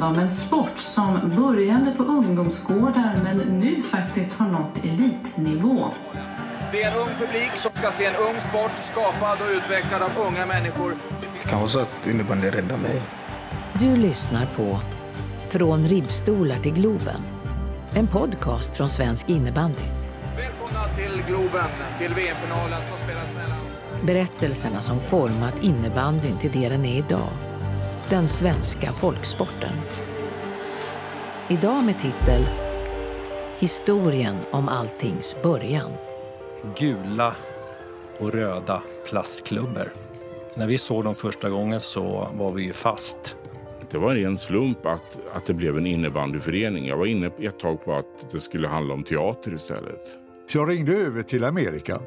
hand om en sport som började på ungdomsgårdar men nu faktiskt har nått elitnivå. Det är en ung publik som ska se en ung sport skapad och utvecklad av unga människor. Det kan vara så att innebandy räddar mig. Du lyssnar på Från ribbstolar till Globen. En podcast från svensk innebandy. Välkomna till Globen, till VM-finalen som spelas mellan... Berättelserna som format innebandyn till det den är idag. Den svenska folksporten. Idag med titel Historien om alltings början. Gula och röda plastklubbor. När vi såg dem första gången så var vi ju fast. Det var en ren slump att, att det blev en innebandyförening. Jag var inne ett tag på att det skulle handla om teater istället. Så jag ringde över till Amerika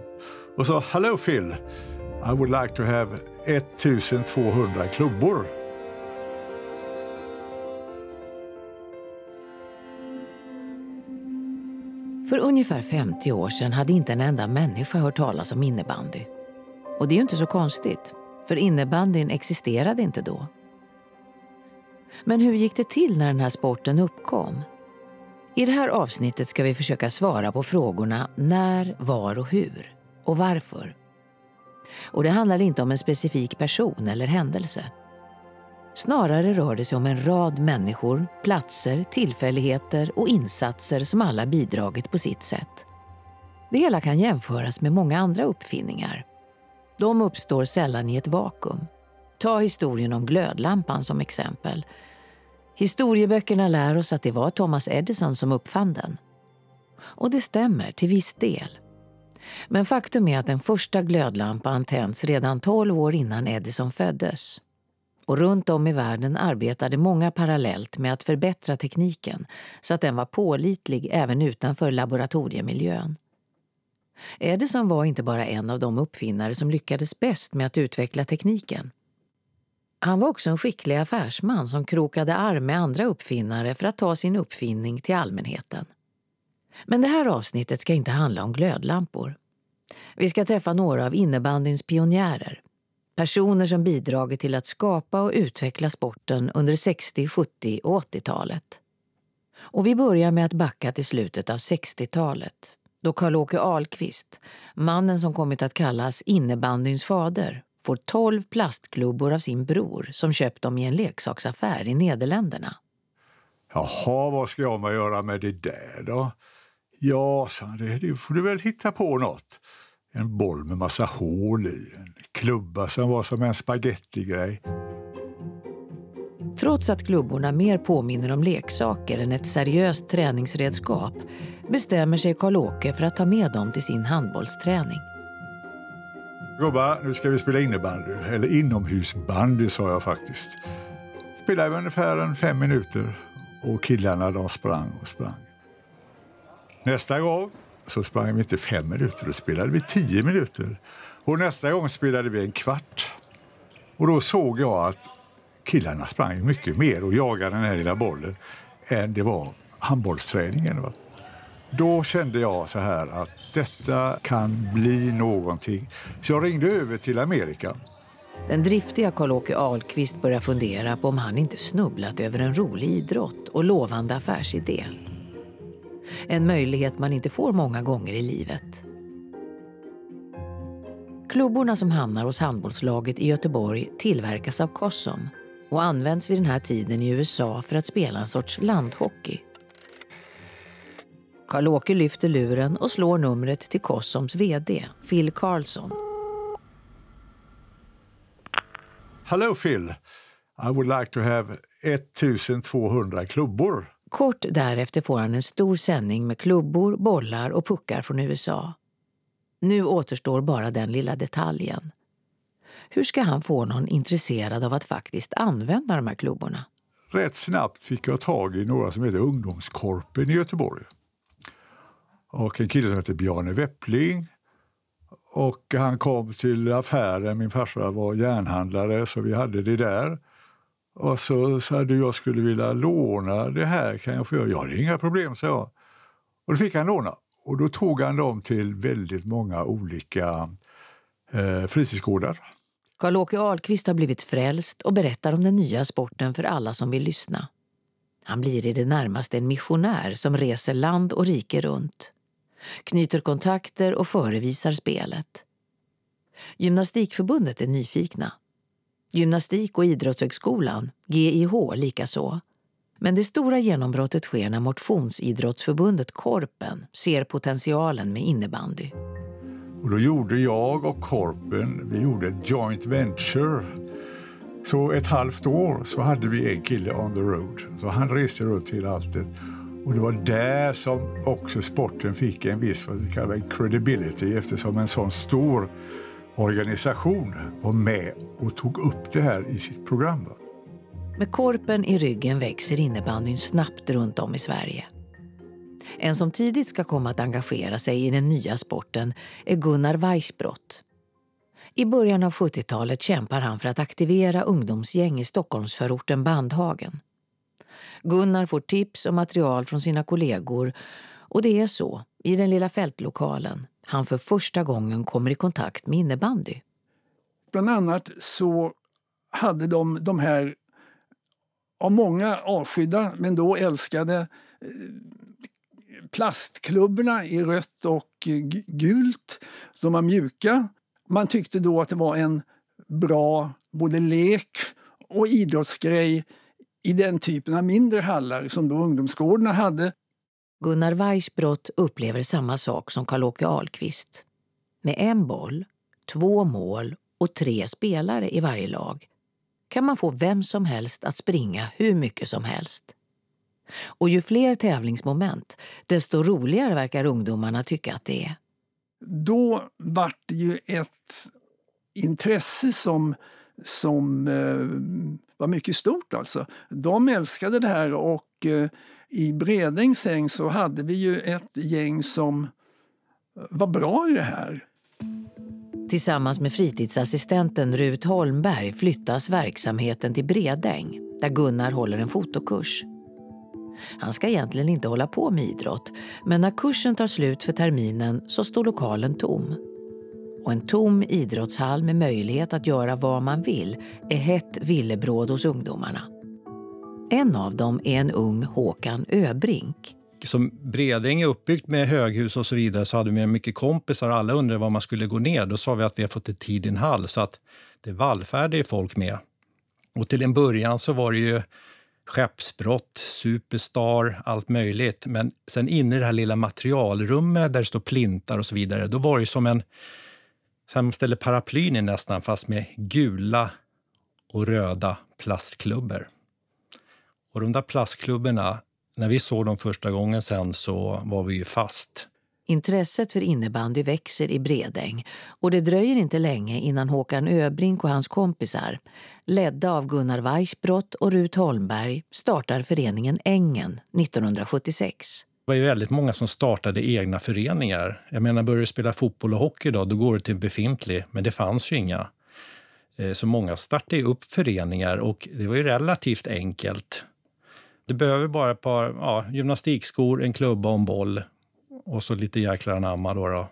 och sa Hello Phil, I would like to have 1200 klubbor. För ungefär 50 år sedan hade inte en enda människa hört talas om innebandy. Och det är ju inte så konstigt, för innebandyn existerade inte då. Men hur gick det till när den här sporten uppkom? I det här avsnittet ska vi försöka svara på frågorna när, var och hur. Och varför. Och det handlar inte om en specifik person eller händelse. Snarare rör det sig om en rad människor, platser, tillfälligheter och insatser som alla bidragit på sitt sätt. Det hela kan jämföras med många andra uppfinningar. De uppstår sällan i ett vakuum. Ta historien om glödlampan som exempel. Historieböckerna lär oss att det var Thomas Edison som uppfann den. Och det stämmer till viss del. Men faktum är att den första glödlampan tänds redan 12 år innan Edison föddes. Och runt om i världen arbetade många parallellt med att förbättra tekniken så att den var pålitlig även utanför laboratoriemiljön. Edison var inte bara en av de uppfinnare som lyckades bäst med att utveckla tekniken. Han var också en skicklig affärsman som krokade arm med andra uppfinnare för att ta sin uppfinning till allmänheten. Men det här avsnittet ska inte handla om glödlampor. Vi ska träffa några av innebandyns pionjärer. Personer som bidragit till att skapa och utveckla sporten under 60-, 70 och 80-talet. Och vi börjar med att backa till slutet av 60-talet då Karl-Åke Ahlqvist, mannen som kommit att kallas innebandyns fader, får 12 plastklubbor av sin bror som köpt dem i en leksaksaffär i Nederländerna. Jaha, vad ska jag med göra med det där då? Ja, sa han, det, det får du väl hitta på något. En boll med massa hål i, en klubba som var som en spagettigrej. Trots att klubborna mer påminner om leksaker än ett seriöst träningsredskap bestämmer sig Karl-Åke för att ta med dem till sin handbollsträning. Gubbar, nu ska vi spela innebandy. Eller inomhusbandy sa jag faktiskt. Spelade vi ungefär en fem minuter och killarna de sprang och sprang. Nästa gång så sprang vi inte fem minuter, då spelade vi tio minuter. Och nästa gång spelade vi en kvart. Och då såg jag att killarna sprang mycket mer och jagade den här lilla bollen än det var handbollsträningen. Va? Då kände jag så här att detta kan bli någonting. Så jag ringde över till Amerika. Den driftiga Karl-Åke Ahlqvist börjar fundera på om han inte snubblat över en rolig idrott och lovande affärsidé. En möjlighet man inte får många gånger i livet. Klubborna som hamnar hos handbollslaget i Göteborg tillverkas av Cossom och används vid den här tiden i USA för att spela en sorts landhockey. Karl-Åke lyfter luren och slår numret till Kossoms VD, Phil Carlson. Hello Phil, I would like to have 1200 klubbor. Kort därefter får han en stor sändning med klubbor, bollar och puckar från USA. Nu återstår bara den lilla detaljen. Hur ska han få någon intresserad av att faktiskt använda de här klubborna? Rätt snabbt fick jag tag i några som heter Ungdomskorpen i Göteborg. Och en kille som heter Bjarne Weppling. Och han kom till affären, min farsa var järnhandlare så vi hade det där. Och så sa du, jag skulle vilja låna det här, kan jag få göra? Ja, det är inga problem, sa jag. Och då fick han låna. Och då tog han dem till väldigt många olika eh, fritidsgårdar. Karl-Åke Ahlqvist har blivit frälst och berättar om den nya sporten för alla som vill lyssna. Han blir i det närmaste en missionär som reser land och rike runt. Knyter kontakter och förevisar spelet. Gymnastikförbundet är nyfikna. Gymnastik och idrottshögskolan, GIH, likaså. Men det stora genombrottet sker när Motionsidrottsförbundet Korpen ser potentialen med innebandy. Och då gjorde jag och Korpen vi gjorde ett joint venture. Så ett halvt år så hade vi en kille on the road. Så han reste runt till alltet. Och det var där som också sporten fick en viss vad vi kallar credibility eftersom en sån stor organisation var med och tog upp det här i sitt program. Med korpen i ryggen växer innebandyn snabbt runt om i Sverige. En som tidigt ska komma att engagera sig i den nya sporten är Gunnar Weissbrott. I början av 70-talet kämpar han för att aktivera ungdomsgäng i Stockholmsförorten Bandhagen. Gunnar får tips och material från sina kollegor och det är så, i den lilla fältlokalen, han för första gången kommer i kontakt med innebandy. Bland annat så hade de de här av många avskydda, men då älskade eh, plastklubborna i rött och gult som var mjuka. Man tyckte då att det var en bra både lek och idrottsgrej i den typen av mindre hallar som då ungdomsgårdarna hade. Gunnar Weissbrott upplever samma sak som Karl-Åke Ahlqvist. Med en boll, två mål och tre spelare i varje lag kan man få vem som helst att springa hur mycket som helst. Och ju fler tävlingsmoment, desto roligare verkar ungdomarna tycka att det är. Då vart det ju ett intresse som, som eh, var mycket stort. Alltså. De älskade det här och eh, i Bredängs säng så hade vi ju ett gäng som var bra i det här. Tillsammans med fritidsassistenten Rut Holmberg flyttas verksamheten till Bredäng där Gunnar håller en fotokurs. Han ska egentligen inte hålla på med idrott men när kursen tar slut för terminen så står lokalen tom. Och en tom idrottshall med möjlighet att göra vad man vill är hett villebråd hos ungdomarna. En av dem är en ung Håkan Öbrink som Bredäng är uppbyggt med höghus och så vidare så hade vi mycket kompisar alla undrade var man skulle gå ner. Då sa vi att vi har fått ett tid i en hall så att det vallfärdade folk med. Och till en början så var det ju skeppsbrott, Superstar, allt möjligt. Men sen inne i det här lilla materialrummet där det står plintar och så vidare, då var det som en... Sen man ställer paraplyn i nästan, fast med gula och röda plastklubbor. Och de där plastklubborna, när vi såg dem första gången sen så var vi ju fast. Intresset för innebandy växer i Bredäng och det dröjer inte länge innan Håkan Öbrink och hans kompisar, ledda av Gunnar Weissbrott och Rut Holmberg, startar föreningen Ängen 1976. Det var ju väldigt många som startade egna föreningar. Jag menar, börjar du spela fotboll och hockey då, då går du till en befintlig, men det fanns ju inga. Eh, så många startade upp föreningar och det var ju relativt enkelt. Du behöver bara ett par ja, gymnastikskor, en klubba och en boll. Och så lite jäklar anamma då, då.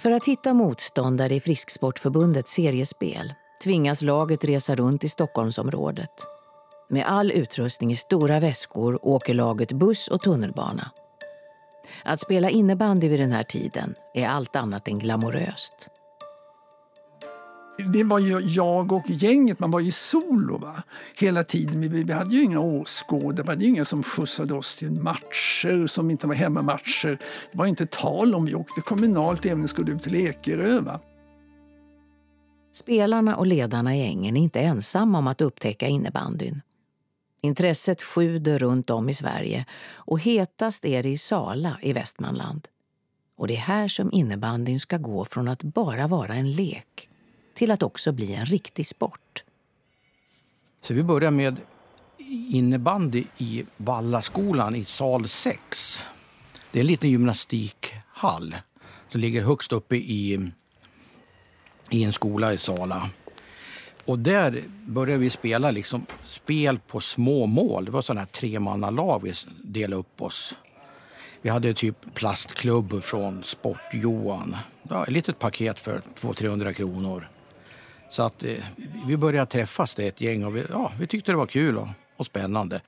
För att hitta motståndare i Frisksportförbundets seriespel tvingas laget resa runt i Stockholmsområdet. Med all utrustning i stora väskor åker laget buss och tunnelbana. Att spela innebandy vid den här tiden är allt annat än glamoröst det var ju jag och gänget, man var ju solo va? hela tiden. Vi, vi hade ju inga åskådare, det var inga som skjutsade oss till matcher som inte var hemmamatcher. Det var inte tal om vi åkte kommunalt även om vi skulle ut till Ekerö. Va? Spelarna och ledarna i ängen är inte ensamma om att upptäcka innebandyn. Intresset sjuder runt om i Sverige och hetast är det i Sala i Västmanland. Och det är här som innebandyn ska gå från att bara vara en lek till att också bli en riktig sport. Så vi börjar med innebandy i Vallaskolan i sal 6. Det är en liten gymnastikhall som ligger högst uppe i, i en skola i Sala. Och där började vi spela liksom spel på små mål. Det var sådana här tremannalag vi delade upp oss. Vi hade typ plastklubb från Sport-Johan. Ja, ett litet paket för 200-300 kronor. Så att eh, vi började träffas det ett gäng och vi, ja, vi tyckte det var kul och, och spännande.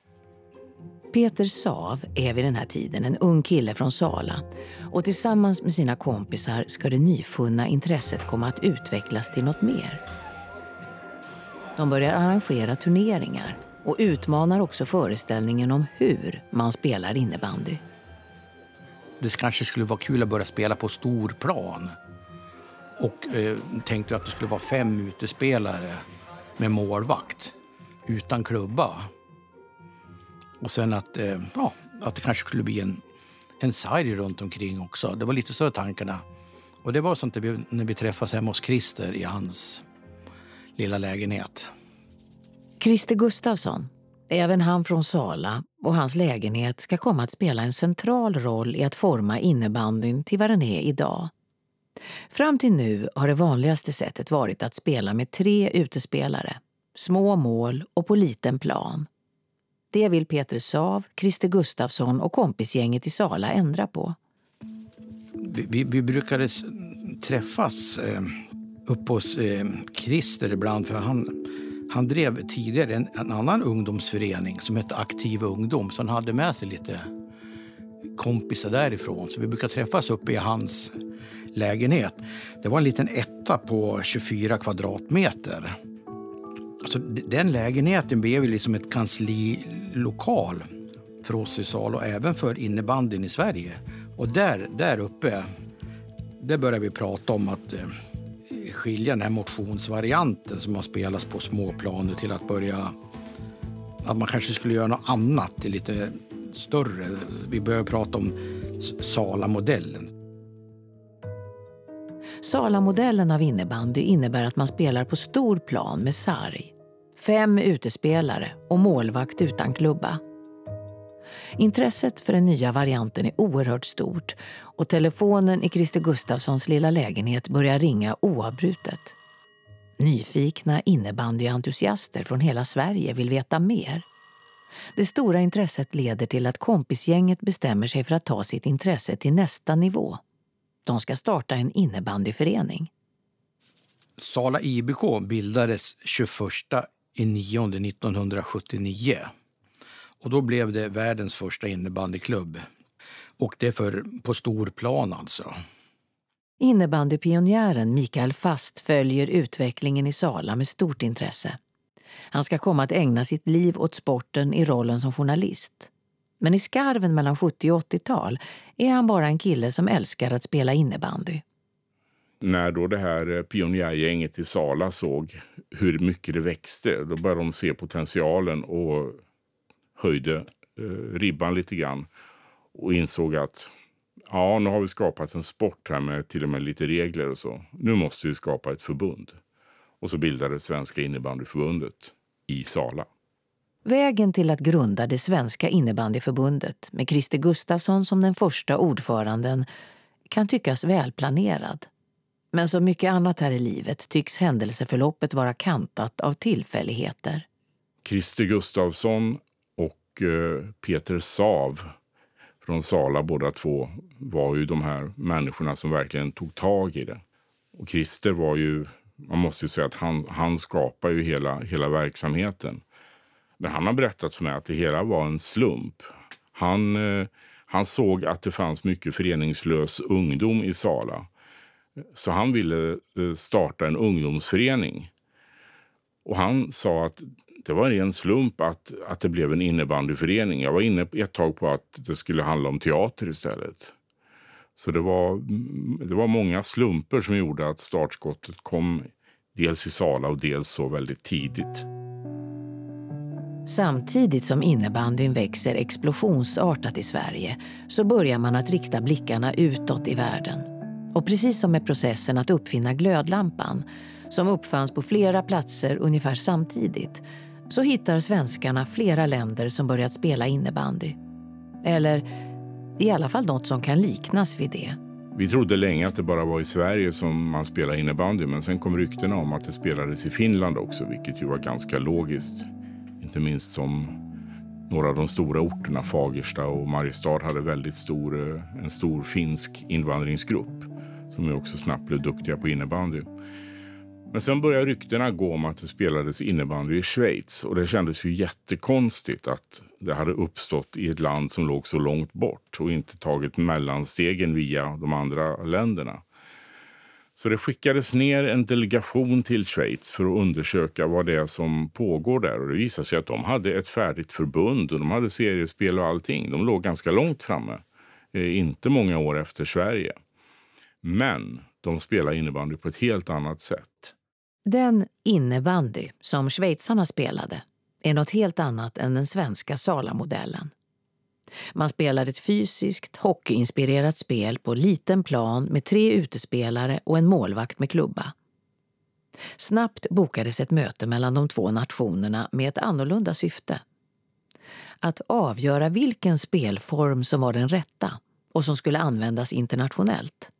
Peter Sav är vid den här tiden en ung kille från Sala och tillsammans med sina kompisar ska det nyfunna intresset komma att utvecklas till något mer. De börjar arrangera turneringar och utmanar också föreställningen om hur man spelar innebandy. Det kanske skulle vara kul att börja spela på stor plan. Och eh, tänkte att det skulle vara fem utespelare med målvakt utan klubba. Och sen att, eh, ja, att det kanske skulle bli en, en sarg runt omkring också. Det var lite så tankarna. Och det var sånt vi, när vi träffades hemma hos Christer i hans lilla lägenhet. Christer Gustafsson, även han från Sala och hans lägenhet ska komma att spela en central roll i att forma innebandyn till vad den är idag. Fram till nu har det vanligaste sättet varit att spela med tre utespelare, små mål och på liten plan. Det vill Peter Sav, Christer Gustafsson och kompisgänget i Sala ändra på. Vi, vi, vi brukade träffas eh, uppe hos eh, Christer ibland för han, han drev tidigare en, en, annan ungdomsförening som hette Aktiv ungdom så han hade med sig lite kompisar därifrån. Så vi brukade träffas uppe i hans lägenhet. Det var en liten etta på 24 kvadratmeter. Alltså, Så den lägenheten blev liksom ett kanslilokal för oss i Sala och även för innebandyn i Sverige. Och där, där uppe, där började vi prata om att eh, skilja den här motionsvarianten som har spelats på småplaner till att börja... Att man kanske skulle göra något annat, lite större. Vi började prata om Sala-modellen. Sala-modellen av innebandy innebär att man spelar på stor plan med sarg. Fem utespelare och målvakt utan klubba. Intresset för den nya varianten är oerhört stort och telefonen i Christer Gustafssons lilla lägenhet börjar ringa oavbrutet. Nyfikna innebandyentusiaster från hela Sverige vill veta mer. Det stora intresset leder till att kompisgänget bestämmer sig för att ta sitt intresse till nästa nivå. De ska starta en innebandyförening. Sala IBK bildades 21 i 9 1979. Och då blev det världens första innebandyklubb. Och det för, på stor plan alltså. Innebandypionjären Mikael Fast följer utvecklingen i Sala med stort intresse. Han ska komma att ägna sitt liv åt sporten i rollen som journalist. Men i skarven mellan 70 och 80-tal är han bara en kille som älskar att spela innebandy. När då det här eh, pionjärgänget i Sala såg hur mycket det växte, då började de se potentialen och höjde eh, ribban lite grann och insåg att ja, nu har vi skapat en sport här med till och med lite regler och så. Nu måste vi skapa ett förbund. Och så bildades Svenska innebandyförbundet i Sala. Vägen till att grunda det svenska innebandyförbundet med Christer Gustafsson som den första ordföranden kan tyckas välplanerad. Men som mycket annat här i livet tycks händelseförloppet vara kantat av tillfälligheter. Christer Gustafsson och eh, Peter Sav från Sala båda två var ju de här människorna som verkligen tog tag i det. Och Christer var ju, man måste ju säga att han, han skapar ju hela, hela verksamheten. Men han har berättat för mig att det hela var en slump. Han, eh, han såg att det fanns mycket föreningslös ungdom i Sala. Så han ville eh, starta en ungdomsförening. Och han sa att det var en ren slump att, att det blev en innebandyförening. Jag var inne ett tag på att det skulle handla om teater istället. Så det var, mm, det var många slumper som gjorde att startskottet kom dels i Sala och dels så väldigt tidigt. Samtidigt som innebandyn växer explosionsartat i Sverige så börjar man att rikta blickarna utåt i världen. Och precis som med processen att uppfinna glödlampan, som uppfanns på flera platser ungefär samtidigt, så hittar svenskarna flera länder som börjat spela innebandy. Eller i alla fall något som kan liknas vid det. Vi trodde länge att det bara var i Sverige som man spelade innebandy men sen kom ryktena om att det spelades i Finland också vilket ju var ganska logiskt. Inte minst som några av de stora orterna, Fagersta och Mariestad, hade väldigt stor, eh, en stor finsk invandringsgrupp som ju också snabbt blev duktiga på innebandy. Men sen började ryktena gå om att det spelades innebandy i Schweiz och det kändes ju jättekonstigt att det hade uppstått i ett land som låg så långt bort och inte tagit mellanstegen via de andra länderna. Så det skickades ner en delegation till Schweiz för att undersöka vad det är som pågår där. Och det visade sig att de hade ett färdigt förbund och de hade seriespel och allting. De låg ganska långt framme, eh, inte många år efter Sverige. Men de spelar innebandy på ett helt annat sätt. Den innebandy som schweizarna spelade är något helt annat än den svenska Sala-modellen. Man spelar ett fysiskt, hockeyinspirerat spel på liten plan med tre utespelare och en målvakt med klubba. Snabbt bokades ett möte mellan de två nationerna med ett annorlunda syfte. Att avgöra vilken spelform som var den rätta och som skulle användas internationellt.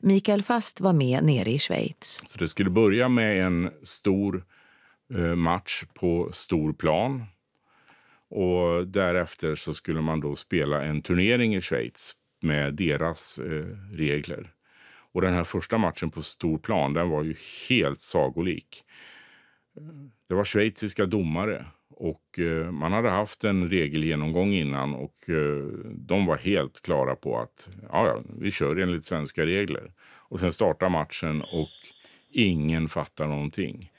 Mikael Fast var med nere i Schweiz. Så det skulle börja med en stor eh, match på stor plan och därefter så skulle man då spela en turnering i Schweiz med deras eh, regler. Och den här första matchen på stor plan, den var ju helt sagolik. Det var schweiziska domare och eh, man hade haft en regelgenomgång innan och eh, de var helt klara på att ja, vi kör enligt svenska regler. Och sen startar matchen och ingen fattar någonting.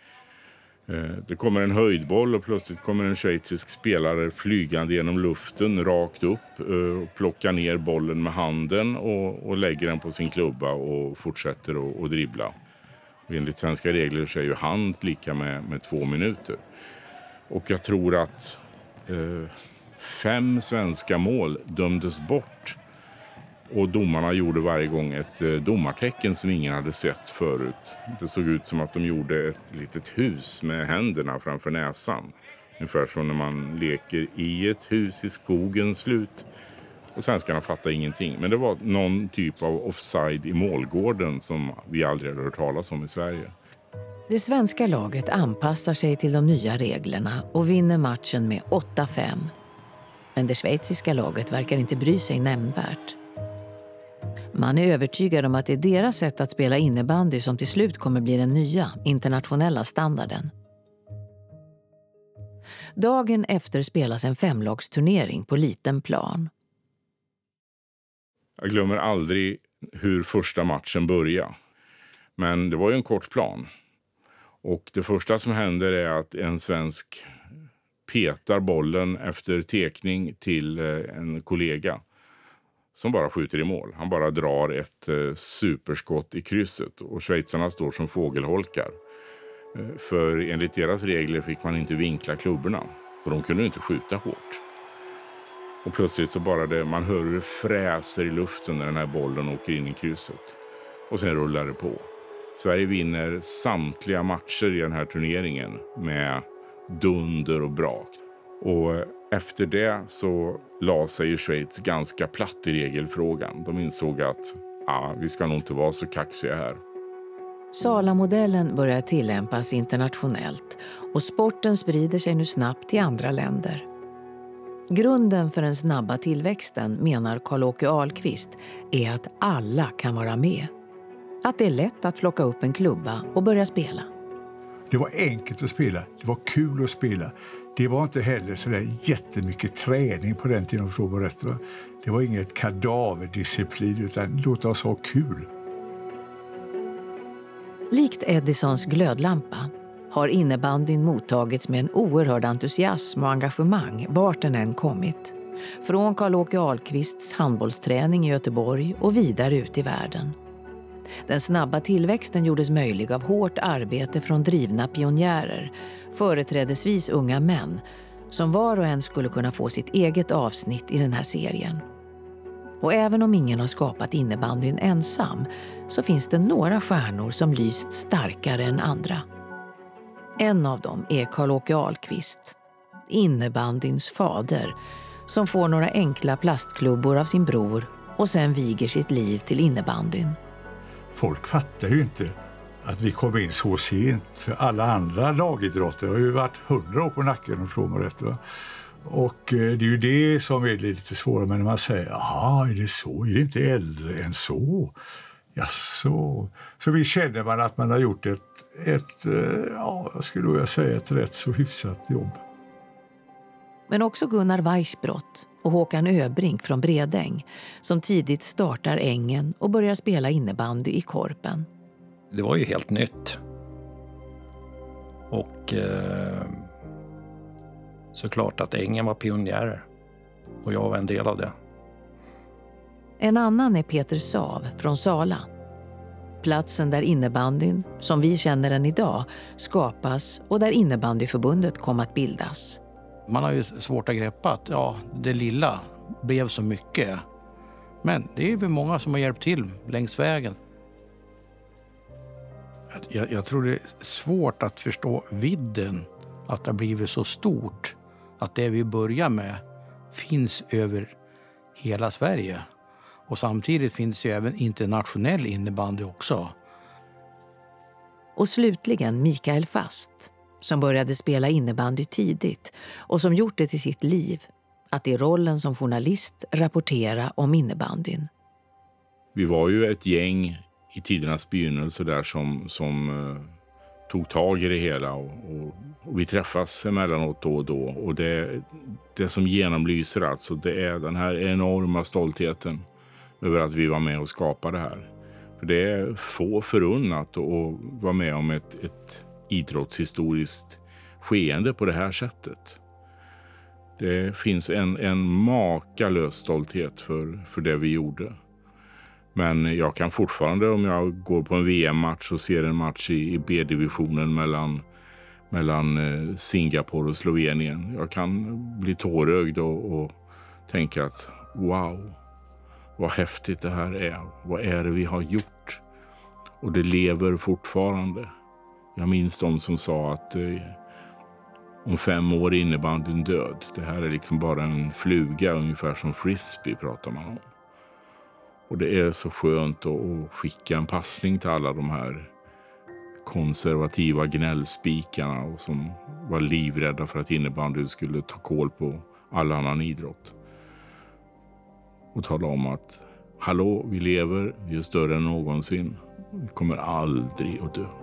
Eh, det kommer en höjdboll och plötsligt kommer en schweizisk spelare flygande genom luften rakt upp eh, och plockar ner bollen med handen och, och lägger den på sin klubba och fortsätter att dribbla. Och enligt svenska regler så är ju hand lika med, med två minuter. Och jag tror att eh, fem svenska mål dömdes bort och domarna gjorde varje gång ett eh, domartecken som ingen hade sett förut. Det såg ut som att de gjorde ett litet hus med händerna framför näsan. Ungefär som när man leker i ett hus i skogen slut. Och svenskarna fattade ingenting. Men det var någon typ av offside i målgården som vi aldrig hade hört talas om i Sverige. Det svenska laget anpassar sig till de nya reglerna och vinner matchen med 8-5. Men det schweiziska laget verkar inte bry sig nämnvärt. Man är övertygad om att det är deras sätt att spela innebandy som till slut kommer bli den nya internationella standarden. Dagen efter spelas en femlagsturnering på liten plan. Jag glömmer aldrig hur första matchen började. Men det var ju en kort plan. Och det första som händer är att en svensk petar bollen efter tekning till eh, en kollega som bara skjuter i mål. Han bara drar ett eh, superskott i krysset och schweizarna står som fågelholkar. Eh, för enligt deras regler fick man inte vinkla klubborna, så de kunde inte skjuta hårt. Och plötsligt så bara det, man hör hur det fräser i luften när den här bollen åker in i krysset. Och sen rullar det på. Sverige vinner samtliga matcher i den här turneringen med dunder och brak. Och eh, efter det så la sig ju Schweiz ganska platt i regelfrågan. De insåg att ah, vi ska nog inte vara så kaxiga här. Sala-modellen börjar tillämpas internationellt och sporten sprider sig nu snabbt till andra länder. Grunden för den snabba tillväxten, menar Karl-Åke Ahlqvist, är att alla kan vara med. Att det är lätt att plocka upp en klubba och börja spela. Det var enkelt att spela, det var kul att spela. Det var inte heller så där jättemycket träning på den tiden. Förstår rätt. Det var inget kadaverdisciplin, utan låt oss ha kul. Likt Edisons glödlampa har innebandyn mottagits med en oerhörd entusiasm och engagemang vart den än kommit. Från Karl-Åke Ahlqvists handbollsträning i Göteborg och vidare ut i världen. Den snabba tillväxten gjordes möjlig av hårt arbete från drivna pionjärer, företrädesvis unga män, som var och en skulle kunna få sitt eget avsnitt i den här serien. Och även om ingen har skapat innebandyn ensam så finns det några stjärnor som lyst starkare än andra. En av dem är Karl-Åke Ahlqvist, innebandyns fader som får några enkla plastklubbor av sin bror och sen viger sitt liv till innebandyn. Folk fattar ju inte att vi kom in så sent. För alla andra lagidrotter har ju varit hundra år på nacken om förstår rätt. Va? Och eh, det är ju det som är lite svårare. Men när man säger jaha, är det så? Är det inte äldre än så? Ja, så. så vi känner man att man har gjort ett, ett eh, ja, jag skulle jag säga ett rätt så hyfsat jobb. Men också Gunnar Weissbrott och Håkan Öbrink från Bredäng som tidigt startar Ängen och börjar spela innebandy i Korpen. Det var ju helt nytt. Och eh, såklart att Ängen var pionjärer. Och jag var en del av det. En annan är Peter Sav från Sala. Platsen där innebandyn, som vi känner den idag, skapas och där innebandyförbundet kom att bildas. Man har ju svårt att greppa att ja, det lilla blev så mycket. Men det är ju många som har hjälpt till längs vägen. Jag, jag tror det är svårt att förstå vidden att det har blivit så stort. Att det vi börjar med finns över hela Sverige. Och samtidigt finns ju även internationell innebandy också. Och slutligen Mikael Fast som började spela innebandy tidigt och som gjort det till sitt liv att i rollen som journalist rapportera om innebandyn. Vi var ju ett gäng i tidernas begynnelse där som, som uh, tog tag i det hela och, och, och, vi träffas emellanåt då och då. Och det, det som genomlyser alltså, det är den här enorma stoltheten över att vi var med och skapade det här. För det är få förunnat att vara med om ett, ett idrottshistoriskt skeende på det här sättet. Det finns en, en makalös stolthet för, för det vi gjorde. Men jag kan fortfarande om jag går på en VM-match och ser en match i, i B-divisionen mellan, mellan eh, Singapore och Slovenien. Jag kan bli tårögd och, och tänka att wow, vad häftigt det här är. Vad är det vi har gjort? Och det lever fortfarande. Jag minns de som sa att eh, om fem år är innebandyn död. Det här är liksom bara en fluga, ungefär som frisbee pratar man om. Och det är så skönt att skicka en passning till alla de här konservativa gnällspikarna och som var livrädda för att innebandyn skulle ta koll på all annan idrott. Och tala om att hallå, vi lever, vi är större än någonsin. Vi kommer aldrig att dö.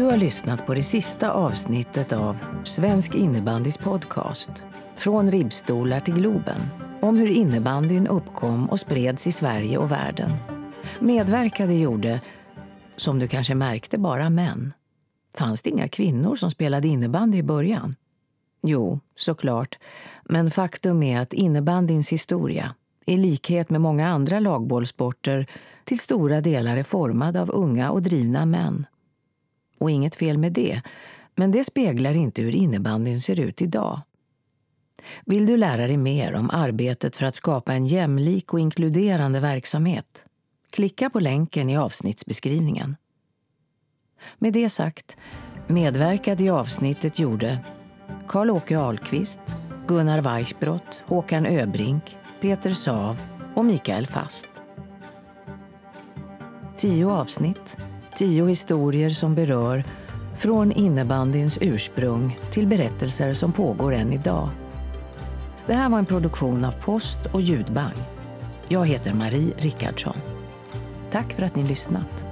Du har lyssnat på det sista avsnittet av Svensk innebandys podcast Från ribbstolar till Globen om hur innebandyn uppkom och spreds i Sverige och världen. Medverkade gjorde, som du kanske märkte, bara män. Fanns det inga kvinnor som spelade innebandy i början? Jo, såklart. Men faktum är att innebandyns historia, i likhet med många andra lagbollsporter, till stora delar är formad av unga och drivna män och inget fel med det, men det speglar inte hur innebandyn ser ut idag. Vill du lära dig mer om arbetet för att skapa en jämlik och inkluderande verksamhet? Klicka på länken i avsnittsbeskrivningen. Med det sagt, medverkade i avsnittet gjorde Karl-Åke Ahlqvist, Gunnar Weichbrott, Håkan Öbrink, Peter Sav och Mikael Fast. Tio avsnitt Tio historier som berör från innebandyns ursprung till berättelser som pågår än idag. Det här var en produktion av Post och ljudbang. Jag heter Marie Rickardsson. Tack för att ni lyssnat.